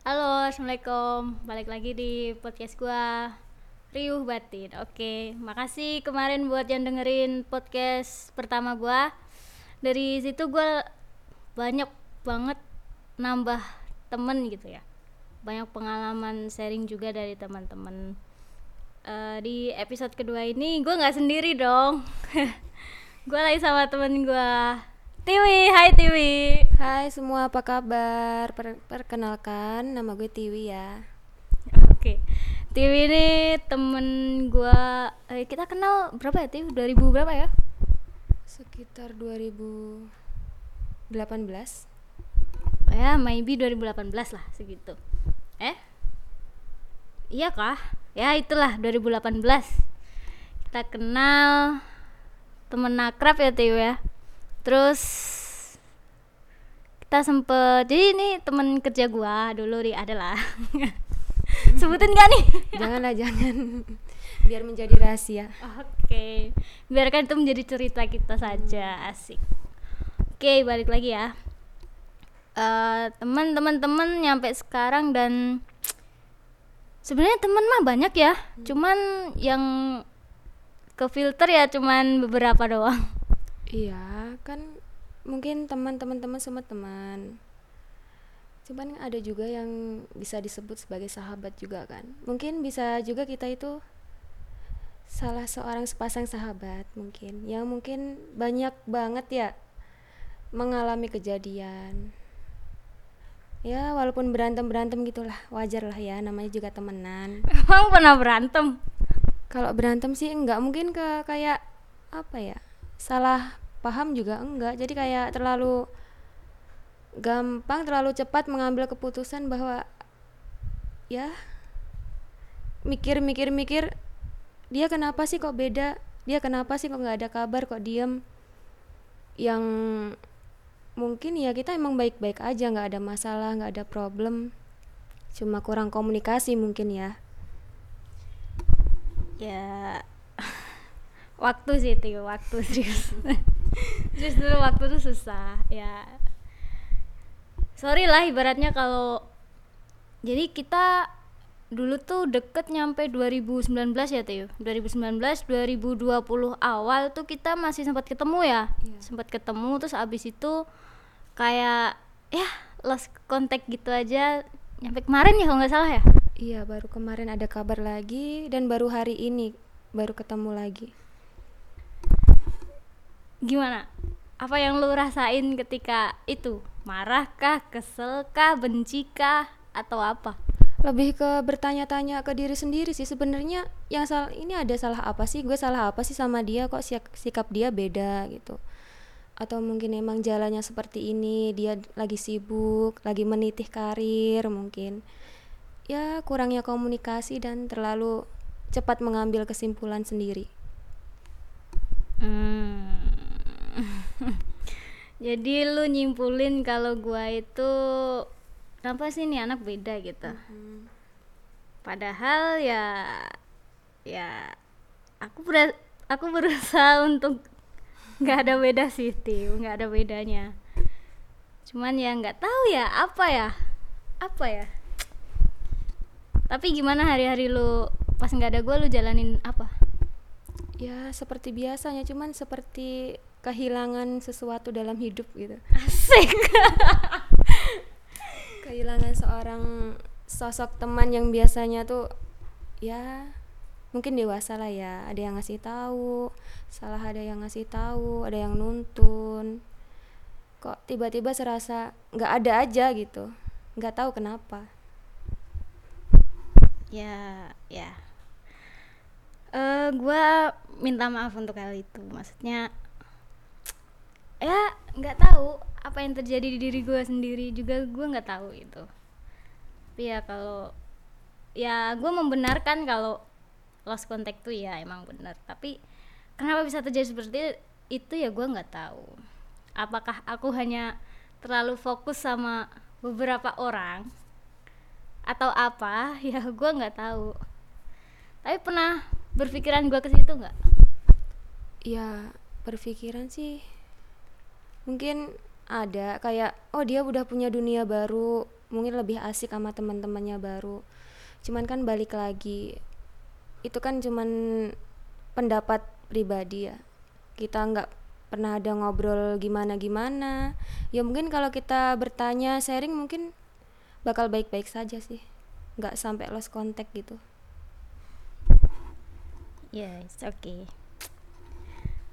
Halo, assalamualaikum. Balik lagi di podcast gua Riuh Batin. Oke, makasih kemarin buat yang dengerin podcast pertama gua. Dari situ gua banyak banget nambah temen gitu ya. Banyak pengalaman sharing juga dari teman-teman. Eh, di episode kedua ini gua nggak sendiri dong. gua lagi sama temen gua Tiwi, hai Tiwi. Hai semua, apa kabar? Per- perkenalkan, nama gue Tiwi ya. Oke, Tiwi ini temen gua. Eh, kita kenal berapa ya Tiwi? 2000 berapa ya? Sekitar 2018. Oh ya, maybe 2018 lah segitu. Eh? Iya kah? Ya itulah 2018. Kita kenal temen akrab ya Tiwi ya. Terus kita sempet jadi ini temen kerja gua dulu di adalah sebutin gak nih? Janganlah, jangan. Biar menjadi rahasia. Oke, biarkan itu menjadi cerita kita saja, asik. Oke, balik lagi ya. Eh, teman-teman teman nyampe sekarang dan sebenarnya teman mah banyak ya, cuman yang ke filter ya cuman beberapa doang. Iya, kan mungkin teman-teman teman semua teman. Cuman ada juga yang bisa disebut sebagai sahabat juga kan. Mungkin bisa juga kita itu salah seorang sepasang sahabat mungkin yang mungkin banyak banget ya mengalami kejadian. Ya, walaupun berantem-berantem gitulah, wajar lah ya, namanya juga temenan. Emang pernah berantem? Kalau berantem sih enggak mungkin ke kayak apa ya? Salah paham juga enggak. Jadi kayak terlalu gampang, terlalu cepat mengambil keputusan bahwa ya mikir-mikir-mikir dia kenapa sih kok beda? Dia kenapa sih kok nggak ada kabar kok diem? Yang mungkin ya kita emang baik-baik aja, nggak ada masalah, nggak ada problem. Cuma kurang komunikasi mungkin ya. Ya waktu sih itu waktu serius. serius dulu waktu tuh susah ya. Sorry lah ibaratnya kalau jadi kita dulu tuh deket nyampe 2019 ya Teo 2019 2020 awal tuh kita masih sempat ketemu ya Iya. sempat ketemu terus abis itu kayak ya lost contact gitu aja nyampe kemarin ya kalau nggak salah ya Iya, baru kemarin ada kabar lagi dan baru hari ini baru ketemu lagi. Gimana apa yang lu rasain ketika itu marahkah keselkah bencikah atau apa Lebih ke bertanya-tanya ke diri sendiri sih sebenarnya yang salah ini ada salah apa sih? Gue salah apa sih sama dia kok sikap dia beda gitu. Atau mungkin emang jalannya seperti ini, dia lagi sibuk, lagi menitih karir mungkin. Ya, kurangnya komunikasi dan terlalu cepat mengambil kesimpulan sendiri. Hmm. Jadi lu nyimpulin kalau gua itu kenapa sih nih anak beda gitu. Padahal ya ya aku ber aku berusaha untuk nggak ada beda sih, Tim, nggak ada bedanya. Cuman ya nggak tahu ya apa ya apa ya. Tapi gimana hari-hari lu pas nggak ada gua lu jalanin apa? Ya, seperti biasanya, cuman seperti kehilangan sesuatu dalam hidup gitu. Asik. kehilangan seorang sosok teman yang biasanya tuh ya mungkin dewasa lah ya. Ada yang ngasih tahu salah ada yang ngasih tahu ada yang nuntun. Kok tiba-tiba serasa nggak ada aja gitu. Nggak tahu kenapa. Ya ya. Eh gua minta maaf untuk hal itu. Maksudnya ya nggak tahu apa yang terjadi di diri gua sendiri juga gua nggak tahu itu. Tapi ya kalau ya gua membenarkan kalau lost contact tuh ya emang benar. Tapi kenapa bisa terjadi seperti itu ya gua nggak tahu. Apakah aku hanya terlalu fokus sama beberapa orang atau apa? Ya gua nggak tahu. Tapi pernah berpikiran gua ke situ nggak? Ya berpikiran sih mungkin ada kayak oh dia udah punya dunia baru mungkin lebih asik sama teman-temannya baru. Cuman kan balik lagi itu kan cuman pendapat pribadi ya. Kita nggak pernah ada ngobrol gimana gimana ya mungkin kalau kita bertanya sharing mungkin bakal baik-baik saja sih. Nggak sampai lost contact gitu. Yes oke okay.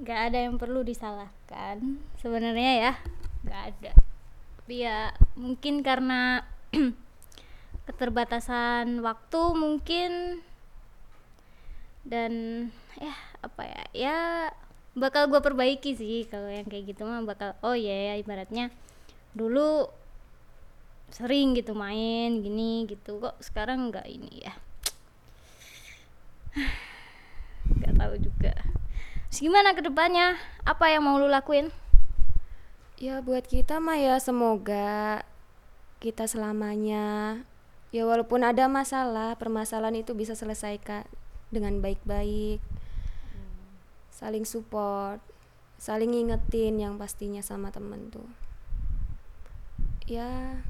Nggak ada yang perlu disalahkan. Sebenarnya ya nggak ada. Tapi ya mungkin karena keterbatasan waktu mungkin. Dan ya apa ya ya bakal gue perbaiki sih kalau yang kayak gitu mah. Bakal oh ya, ya ibaratnya dulu sering gitu main gini gitu. Kok sekarang nggak ini ya? Nggak tahu juga Terus gimana ke depannya apa yang mau lu lakuin? Ya buat kita mah ya semoga kita selamanya ya walaupun ada masalah permasalahan itu bisa selesaikan dengan baik-baik. Saling support saling ngingetin yang pastinya sama temen tuh. Ya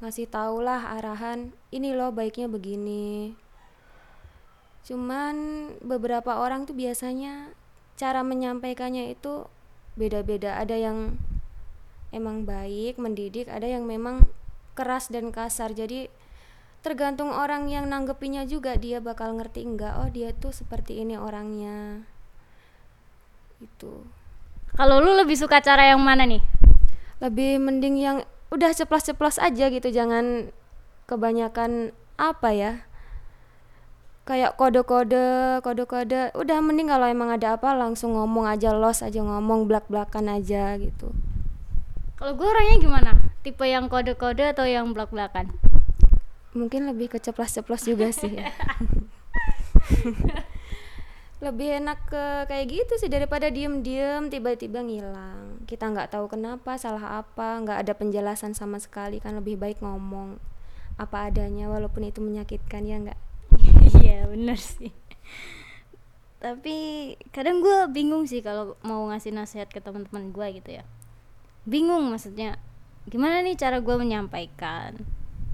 ngasih tau lah arahan ini loh baiknya begini cuman beberapa orang tuh biasanya cara menyampaikannya itu beda-beda. Ada yang emang baik mendidik ada yang memang keras dan kasar. Jadi tergantung orang yang nanggepinnya juga dia bakal ngerti enggak oh dia tuh seperti ini orangnya. Itu kalau lu lebih suka cara yang mana nih? Lebih mending yang udah ceplos-ceplos aja gitu jangan kebanyakan apa ya kayak kode-kode kode-kode. Udah mending kalau emang ada apa langsung ngomong aja los aja ngomong belak-belakan aja gitu. Kalau gue orangnya gimana? Tipe yang kode-kode atau yang belak-belakan mungkin lebih ke ceplos-ceplos juga sih. Ya lebih enak ke kayak gitu sih daripada diem-diem tiba-tiba ngilang. Kita nggak tahu kenapa salah apa nggak ada penjelasan sama sekali kan lebih baik ngomong apa adanya walaupun itu menyakitkan ya nggak iya bener sih. Tapi kadang gue bingung sih kalau mau ngasih nasihat ke teman-teman gue gitu ya. Bingung maksudnya gimana nih cara gue menyampaikan?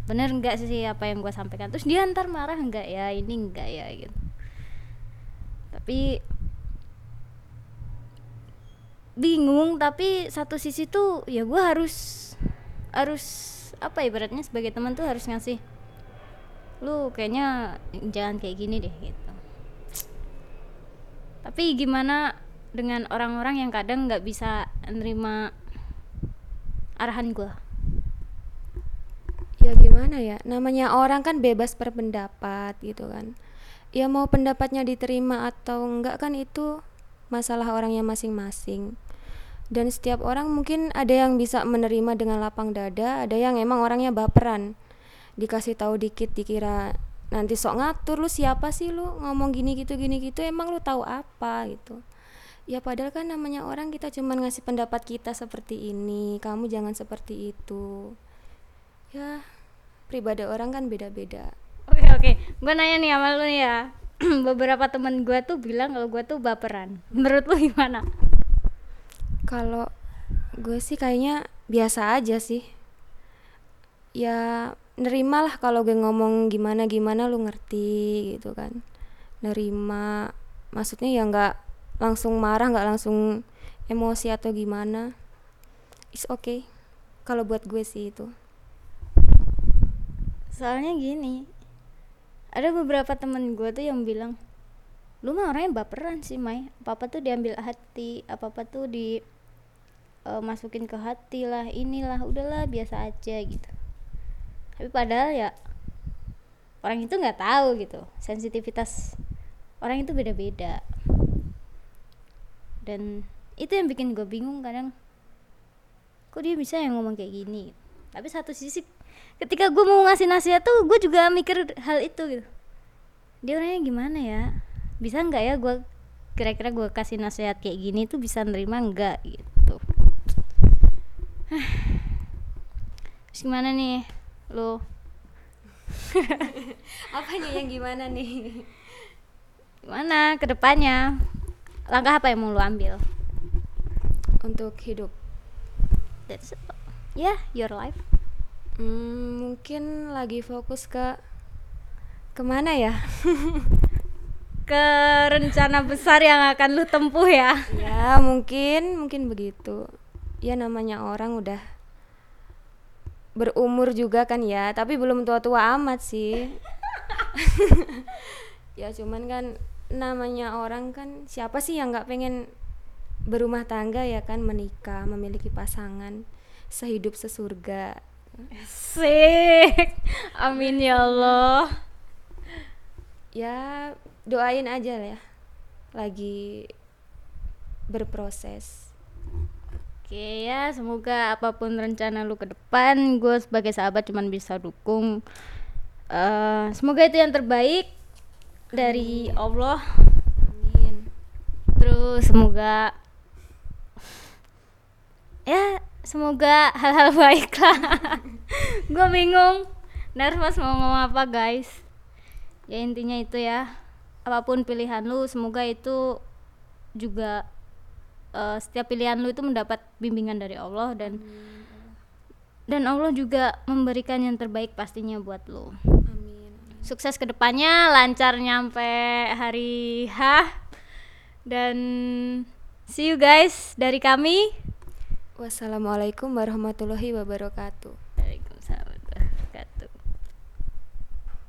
Bener nggak sih apa yang gue sampaikan? Terus dia ntar marah nggak ya? Ini enggak ya? Gitu. Tapi bingung tapi satu sisi tuh ya gue harus harus apa ibaratnya sebagai teman tuh harus ngasih lu kayaknya jangan kayak gini deh gitu. Tapi gimana dengan orang-orang yang kadang nggak bisa nerima arahan gue ya gimana ya? Namanya orang kan bebas berpendapat gitu kan. Ya mau pendapatnya diterima atau enggak kan itu masalah orangnya masing-masing. Dan setiap orang mungkin ada yang bisa menerima dengan lapang dada ada yang emang orangnya baperan dikasih tahu dikit dikira nanti sok ngatur lu siapa sih? Lu ngomong gini gitu gini gitu emang lu tahu apa? Gitu. Ya padahal kan namanya orang kita cuman ngasih pendapat kita seperti ini kamu jangan seperti itu. Ya pribadi orang kan beda-beda. Oke oke. Gue nanya nih sama lu nih ya. Beberapa temen gue tuh bilang kalau gue tuh baperan. Menurut lu gimana? Kalau gue sih kayaknya biasa aja sih. Ya nerimalah kalau gue ngomong gimana gimana lu ngerti gitu kan. Nerima maksudnya ya nggak langsung marah nggak langsung emosi atau gimana. Is okay. Kalau buat gue sih itu. Soalnya gini ada beberapa temen gue tuh yang bilang lu mah orangnya baperan sih Mai. Apa apa tuh diambil hati apa apa tuh di uh, masukin ke hati lah inilah udahlah biasa aja gitu tapi padahal ya orang itu nggak tahu gitu sensitivitas orang itu beda-beda. Dan itu yang bikin gue bingung kadang kok dia bisa yang ngomong kayak gini? Tapi satu sisi ketika gue mau ngasih nasihat tuh gue juga mikir hal itu gitu. Dia orangnya gimana ya? Bisa nggak ya gue kira-kira gue kasih nasihat kayak gini tuh bisa nerima nggak gitu? Terus gimana nih lo apanya yang gimana nih? Gimana? Ke depannya langkah apa yang mau lo ambil? Untuk hidup. That's ya yeah, your life. Hmm, mungkin lagi fokus ke ke mana ya? ke rencana besar yang akan lu tempuh ya. Ya mungkin mungkin begitu. Ya namanya orang udah berumur juga kan ya, tapi belum tua-tua amat sih. ya cuman kan namanya orang kan siapa sih yang nggak pengen berumah tangga ya kan menikah, memiliki pasangan sehidup sesurga. Sik. Amin ya Allah. ya doain aja lah ya lagi berproses Oke ya, semoga apa pun rencana lu ke depan, gue sebagai sahabat cuman bisa dukung. Eh, semoga itu yang terbaik dari Allah. amin Terus semoga ya semoga hal-hal baik lah. gue bingung, nervous mau ngomong apa guys. Ya intinya itu ya, apa pun pilihan lu, semoga itu juga eh, setiap pilihan lu itu mendapat bimbingan dari Allah dan dan Allah juga memberikan yang terbaik pastinya buat lu. amin Sukses ke depannya, lancar nyampe hari H dan see you guys dari kami. wassalamualaikum warahmatullahi wabarakatuh